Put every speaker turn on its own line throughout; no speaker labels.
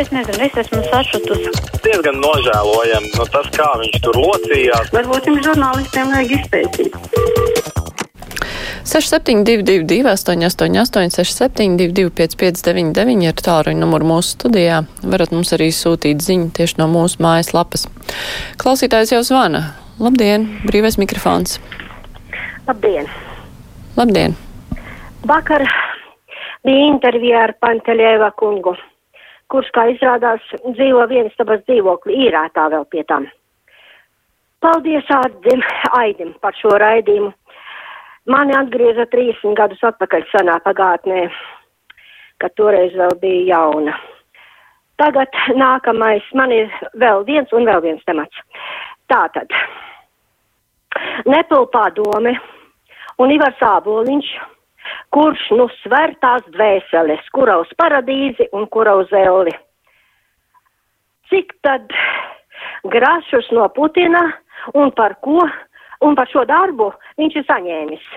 es nezinu, es esmu sašutusi.
Diezgan nožēlojami no tas, kā viņš tur locījās.
Varbūt jums žurnālistiem vajag izpētīt.
6722, 888, 672, 559, ir tālruņa numuru mūsu studijā. Varat mums arī sūtīt ziņu tieši no mūsu mājaslapas. Klausītājs jau zvana. Labdien, brīvais mikrofons.
Labdien!
Labdien!
Vakar bija intervija ar Panteļēva kungu, kurš, kā izrādās, dzīvo vienas tabas dzīvokli īrētā vēl pie tam. Paldies Ārdim, Aidim par šo raidījumu. Mani atgrieza 30 gadus atpakaļ senā pagātnē, kad toreiz vēl bija jauna. Tagad nākamais man ir vēl viens un vēl viens temats. Tātad, Nepilpā dome un Ivars Āboliņš, kurš nu sver tās dvēseles, kura uz paradīzi un kura uz elli. Cik tad grašus no Putina un par ko un par šo darbu viņš ir saņēmis.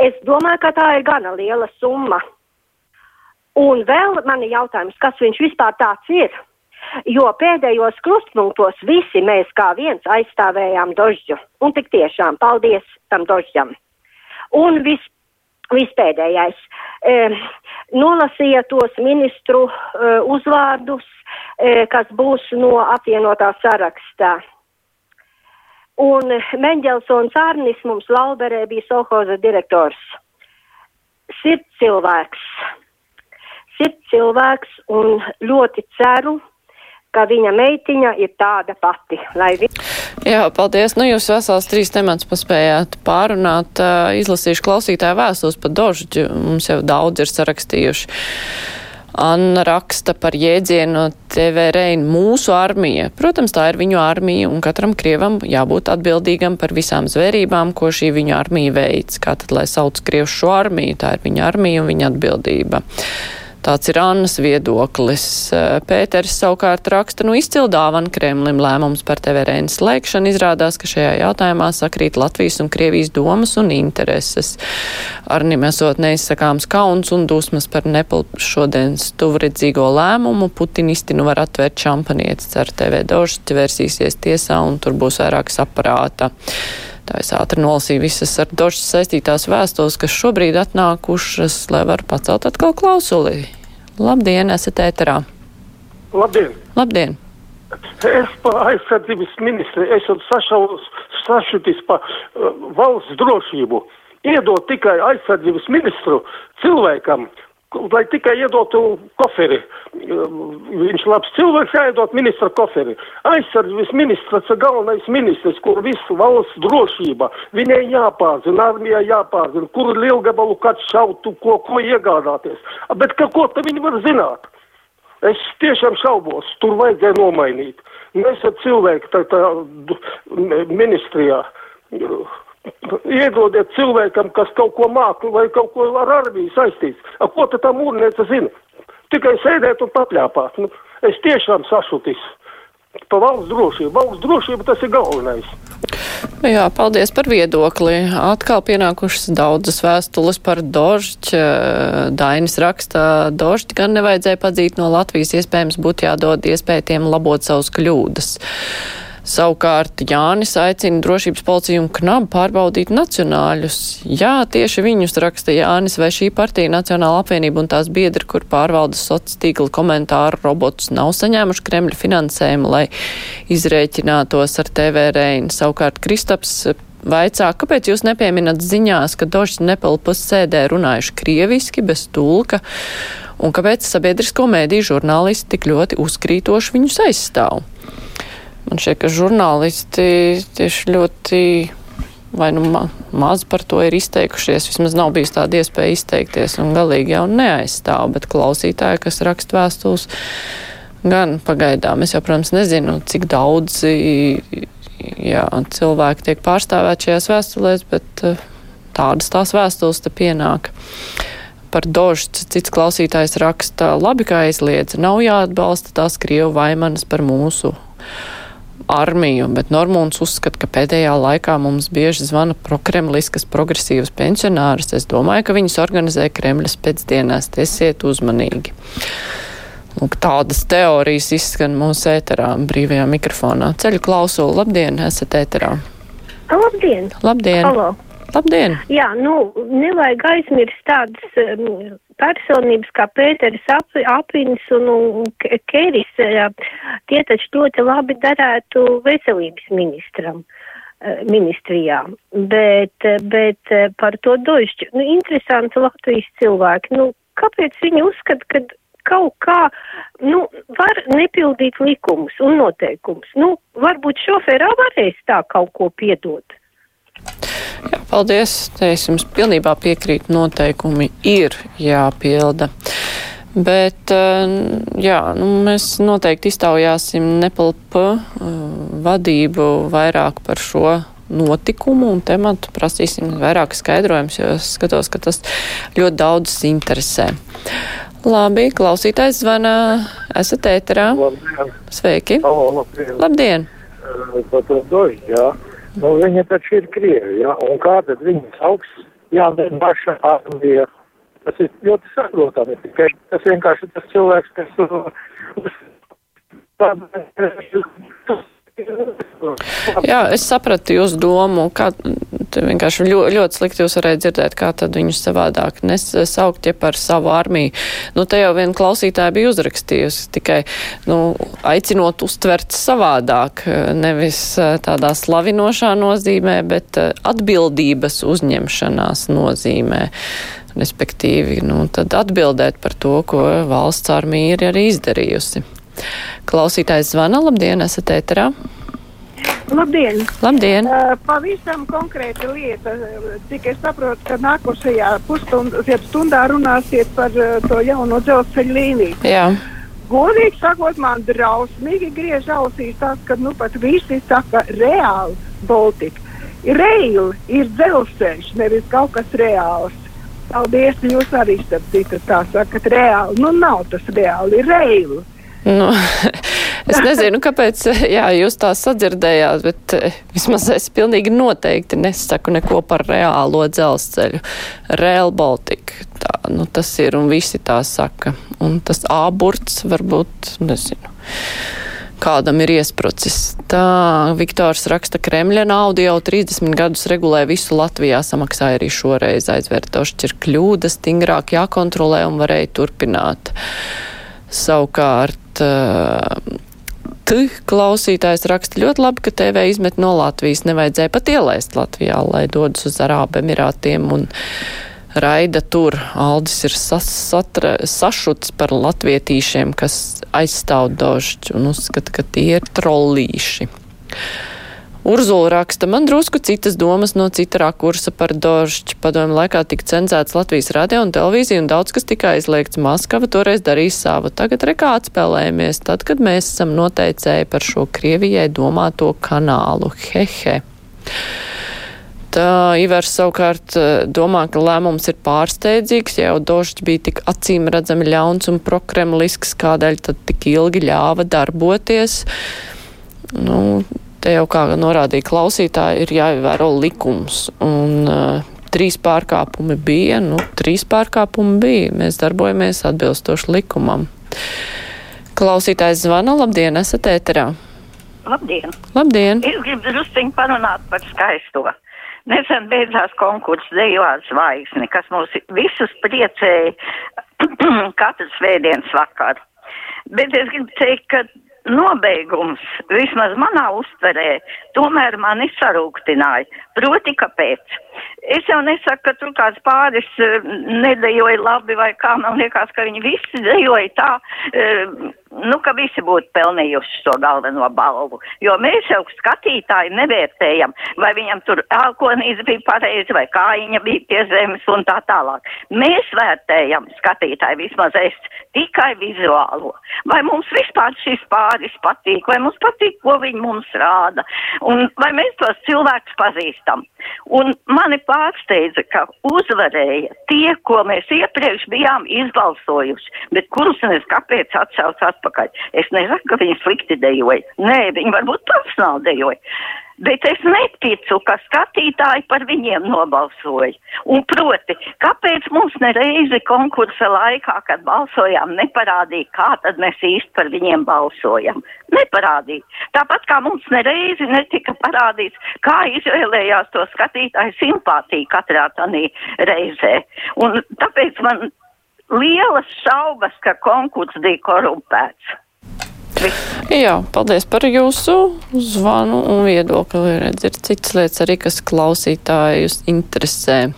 Es domāju, ka tā ir gana liela summa. Un vēl man ir jautājums, kas viņš vispār tāds ir. Jo pēdējos krustpunktos visi mēs kā viens aizstāvējām dožģu. Un tik tiešām paldies tam dožģam. Un vis, vispēdējais. E, nolasīja tos ministru e, uzvārdus, e, kas būs no apvienotā sarakstā. Un Mendelsons Arnis mums Lauberē bija Sohoza direktors. Sirds cilvēks. Sirds cilvēks un ļoti ceru, ka viņa meitiņa ir tāda pati. Vi...
Jā, paldies. Nu, jūs vesels trīs temats paspējāt pārunāt. Izlasīšu klausītāju vēstules par Dožģu. Mums jau daudz ir sarakstījuši. Anna raksta par jēdzienu TV Rein mūsu armija. Protams, tā ir viņu armija, un katram krievam jābūt atbildīgam par visām zvērībām, ko šī viņu armija veids. Kā tad, lai sauc krievu šo armiju, tā ir viņa armija un viņa atbildība. Tāds ir Annas viedoklis. Pēters savukārt raksta, nu izcil dāvana Kremlim lēmums par TVRN slēgšanu. Izrādās, ka šajā jautājumā sakrīt Latvijas un Krievijas domas un intereses. Arnim esot neizsakāms kauns un dusmas par Nepal šodienas tuvredzīgo lēmumu, putinisti nu var atvērt šampanietis ar TV dožķi, versīsies tiesā un tur būs vairākas aparāta. Tā es ātri nolasīju visas ar došas saistītās vēstules, kas šobrīd atnākušas, lai var pacelt atkal klausuli. Labdien, esat ēterā.
Labdien!
Labdien!
Es pa aizsardzības ministri esmu sašutis pa uh, valsts drošību. Iedot tikai aizsardzības ministru cilvēkam, lai tikai iedotu koferi. Viņš labs cilvēks, jāiedot ministra koferi. Aizsardzības ministrs ir galvenais ministrs, kur visu valsts drošība. Viņai jāpārzina, armijai jāpārzina, kur lielgabalu kāds šautu, ko, ko iegādāties. Bet ka, ko te viņi var zināt? Es tiešām šaubos, tur vajadzēja nomainīt. Mēs ar cilvēku tā, tā ministrijā Iedodiet cilvēkam, kas kaut ko māku vai kaut ko ar armiju saistīts. A, ko tad tā mūrniece zina? Tikai sēdēt un papļāpāt. Nu, es tiešām sašutis. Pa valsts drošību. Valsts drošība tas ir galvenais.
Jā, paldies par viedokli. Atkal pienākušas daudzas vēstules par Dožģi. Dainis raksta, Dožģi gan nevajadzēja padzīt no Latvijas, iespējams būtu jādod iespēja tiem labot savus kļūdas. Savukārt Jānis aicina drošības policiju un knabu pārbaudīt nacionāļus. Jā, tieši viņus raksta Jānis, vai šī partija Nacionāla apvienība un tās biedri, kur pārvalda sociāla tīkla komentāru robotus, nav saņēmuši Kremļa finansējumu, lai izrēķinātos ar TV Reinu. Savukārt Kristaps vaicā, kāpēc jūs nepieminat ziņās, ka Dožs Nepelpas sēdē runājuši krieviski bez tulka, un kāpēc sabiedrisko mēdīju žurnālisti tik ļoti uzkrītoši viņus aizstāv? Man šķiet, ka žurnālisti tieši ļoti vai nu ma maz par to ir izteikušies, vismaz nav bijis tāda iespēja izteikties un galīgi jau neaizstāv, bet klausītāji, kas raksta vēstules, gan pagaidām. Es jau, protams, nezinu, cik daudz jā, cilvēki tiek pārstāvēti šajās vēstulēs, bet eh, tādas tās vēstules te pienāk. Par dožu cits klausītājs raksta, labi, kā aizliedz, nav jāatbalsta tās Krievu vaimanas par mūsu armiju, bet Normons uzskata, ka pēdējā laikā mums bieži zvana prokremliskas progresīvas pensionāras. Es domāju, ka viņas organizē Kremļas pēcdienās. Esiet uzmanīgi. Lūk, tādas teorijas izskan mūsu ēterā brīvajā mikrofonā. Ceļu klausulu, labdien, esat ēterā.
Labdien!
Labdien!
Halo!
Labdien!
Jā, nu, nevajag aizmirst tādas um, personības kā Pēteris Ap Apins un, un Keris. jā. Tie taču ļoti labi darētu veselības ministram. eh, ministrijā, bet, eh, bet par to došķi. Nu, interesanti Latvijas cilvēki. Nu, kāpēc viņi uzskata, ka kaut kā, nu, var nepildīt likumus un noteikumus? Nu, varbūt šoferā varēs tā kaut ko piedot.
Paldies. Te es jums pilnībā piekrītu. Noteikumi ir jāpilda. Bet, eh, jā, nu, mēs noteikti iztaujāsim nepalpa vadību vairāk par šo notikumu un tematu. Prasīsim vairāk skaidrojums, jo es skatos, ka tas ļoti daudz interesē. Labi, klausītājs zvana. Esat ēterā.
Labdien!
Sveiki!
Halo, labdien!
Labdien!
Eh, Jā. Nu, viņa taču ir Krievi, jā. Un kā tad viņas augsts jānebaša armija? Tas ir ļoti saprotami. Tikai tas vienkārši tas cilvēks, kas uz
Jā, es sapratu jūsu domu, kā vienkārši ļoti, ļoti slikti jūs varētu dzirdēt, kā tad viņus savādāk nesaukt, ja par savu armiju. Nu, te jau viena klausītāja bija uzrakstījusi, tikai, nu, aicinot uztvert savādāk, nevis eh, tādā slavinošā nozīmē, bet eh, atbildības uzņemšanās nozīmē. Respektīvi, nu, tad atbildēt par to, ko valsts armija ir arī izdarījusi. Klausītājs zvana, labdien, esat ēterā.
Labdien!
Labdien!
Uh, pavisam konkrēta lieta. Cik es saprotu, ka nākošajā pusstundā, runāsiet par uh, to jauno dzelzceļa līniju.
Jā.
Godīgi sakot, man drausmīgi griež ausīs tas, ka nu pat visi saka reāli Baltika. Reāli ir dzelzceļš, nevis kaut kas reāls. Paldies, jūs arī starp citu tā sakat reāli. Nu nav tas reāli, ir reāli.
Nu, es nezinu, kāpēc jā, jūs tā sadzirdējāt, bet eh, vismaz es pilnīgi noteikti nesaku neko par reālo dzelzceļu. Rail Baltica. Tā, nu, tas ir un visi tā saka. Un tas āburts varbūt, nezinu. Kādam ir iesprucis. Tā Viktors raksta, Kremļa naudu jau 30 gadus regulē visu Latvijā, samaksāja arī šoreiz aizvērtošķi ir kļūda, stingrāk jākontrolē un varēja turpināt. Savukārt, T klausītājs raksta ļoti labi, ka TV izmet no Latvijas. Nevajadzēja pat ielaist Latvijā, lai dodas uz Arābu Emirātiem un raida tur. Aldis ir sas, satra, sašuts par latvietīšiem, kas aizstāv dožģi un uzskata, ka tie ir trollīši. Urzula raksta, man drusku citas domas no cita rakursa par dožģi. Padomju laikā tika cenzēts Latvijas radio un televīzija un daudz kas tika aizliegts. Maskava toreiz darīja savu. Tagad rekā atspēlējamies, tad, kad mēs esam noteicēji par šo Krievijai domāto kanālu. Hehe. Tā Ivers savukārt domā, ka lēmums ir pārsteidzīgs, ja jau dožģi bija tik acīm redzami ļauns un prokremlisks, kādēļ tad tik ilgi ļāva darboties. Nu, te jau kā norādīja klausītāji, ir jāievēro likums. Un uh, trīs pārkāpumi bija, nu, trīs pārkāpumi bija. Mēs darbojamies atbilstoši likumam. Klausītājs zvana, labdien, esat ēterā.
Labdien!
Labdien!
Es gribu drusciņi parunāt par skaisto. Nesen beidzās konkurss Dejovā zvaigzne, kas mūs visus priecēja katru svētdienas vakaru. Bet es gribu teikt, ka nobeigums, vismaz manā uztverē, tomēr mani sarūktināja. Proti, kāpēc? Es jau nesaku, ka tur kāds pāris uh, nedejoja labi vai kā, man liekas, ka viņi visi dejoja tā, uh, nu, ka visi būtu pelnījuši to galveno balvu. Jo mēs jau skatītāji nevērtējam, vai viņam tur ākonīs bija pareizi, vai kājiņa bija pie zemes un tā tālāk. Mēs vērtējam skatītāji vismaz es tikai vizuālo. Vai mums vispār šis pāris patīk, vai mums patīk, ko viņi mums rāda, un vai mēs tos cilvēkus pazīstam. Un mani pārsteidza, ka uzvarēja tie, ko mēs iepriekš bijām izbalsojuši, bet kurus mēs kāpēc atsauc atpakaļ. Es nesaku, ka viņi slikti dejoja. Nē, viņi varbūt profesionāli dejoja. Bet es neticu, ka skatītāji par viņiem nobalsoja. Un proti, kāpēc mums nereizi konkursa laikā, kad balsojām, neparādīja, kā tad mēs īsti par viņiem balsojam? Neparādīja. Tāpat kā mums nereizi netika parādīts, kā izvēlējās to skatītāju simpātiju katrā tanī reizē. Un tāpēc man lielas šaubas, ka konkurss bija korumpēts.
Jā, paldies par jūsu zvanu un viedokli. Redz, ir citas lietas arī, kas klausītājus interesē.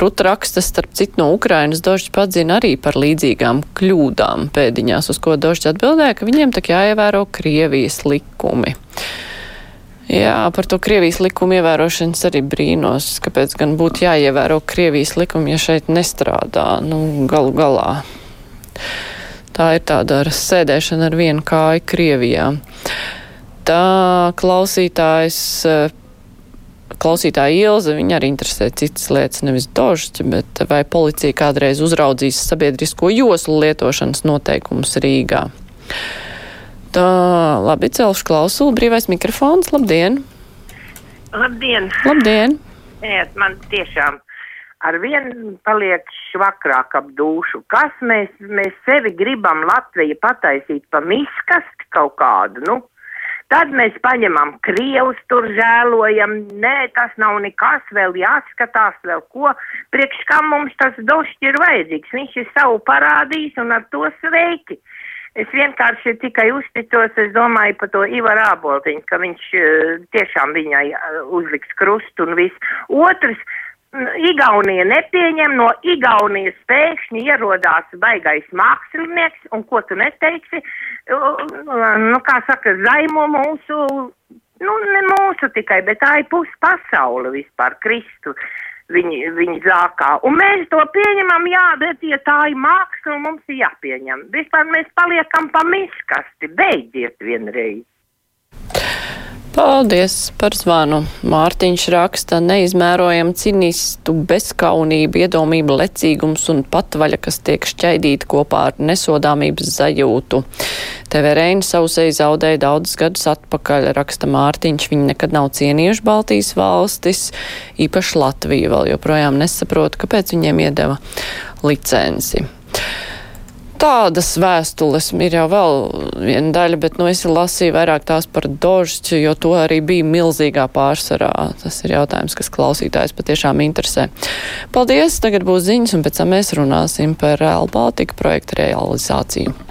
Ruta raksta, starp citu, no Ukrainas Dožģis padzina arī par līdzīgām kļūdām pēdiņās, uz ko Dožģis atbildēja, ka viņiem tak jāievēro Krievijas likumi. Jā, par to Krievijas likumu ievērošanas arī brīnos, kāpēc gan būtu jāievēro Krievijas likumi, ja šeit nestrādā, nu, galu galā. Tā ir tāda ar sēdēšana ar vienu kāju Krievijā. Tā klausītājs, klausītāja Ilze, viņa arī interesē citas lietas, nevis dožķi, bet vai policija kādreiz uzraudzīs sabiedrisko joslu lietošanas noteikumus Rīgā. Tā, labi, celšu klausulu, brīvais mikrofons, labdien!
Labdien!
Labdien!
Nē, man tiešām ar vienu paliek švakrāk ap dušu. Kas mēs, mēs sevi gribam Latviju pataisīt pa miskasti kaut kādu, nu? Tad mēs paņemam Krievus, tur žēlojam, nē, tas nav nekas, vēl jāskatās, vēl ko, priekš kam mums tas došķi ir vajadzīgs, viņš ir savu parādījis un ar to sveiki. Es vienkārši tikai uzticos, es domāju par to Ivaru Āboltiņu, ka viņš uh, tiešām viņai uh, uzliks krustu un viss. Otrs, Igaunija nepieņem, no Igaunijas pēkšņi ierodās baigais mākslinieks, un ko tu neteiksi, nu, kā saka, zaimo mūsu, nu, ne mūsu tikai, bet tā ir pus pasaule vispār, Kristu, viņi, viņi zākā. Un mēs to pieņemam, jā, bet, ja tā ir māksla, mums ir jāpieņem. Vispār mēs paliekam pa miskasti, beidziet vienreiz.
Paldies par zvanu. Mārtiņš raksta neizmērojam cinistu bezkaunību, iedomību, lecīgums un patvaļa, kas tiek šķaidīti kopā ar nesodāmības zajūtu. TV Reina sausēji zaudēja daudzus gadus atpakaļ, raksta Mārtiņš. Viņi nekad nav cienījuši Baltijas valstis, īpaši Latviju vēl joprojām nesaprot, kāpēc viņiem iedeva licenci tādas vēstules ir jau vēl viena daļa, bet, nu, es lasīju vairāk tās par dožķu, jo to arī bija milzīgā pārsvarā. Tas ir jautājums, kas klausītājs patiešām interesē. Paldies, tagad būs ziņas, un pēc tam mēs runāsim par Real Baltica projektu realizāciju.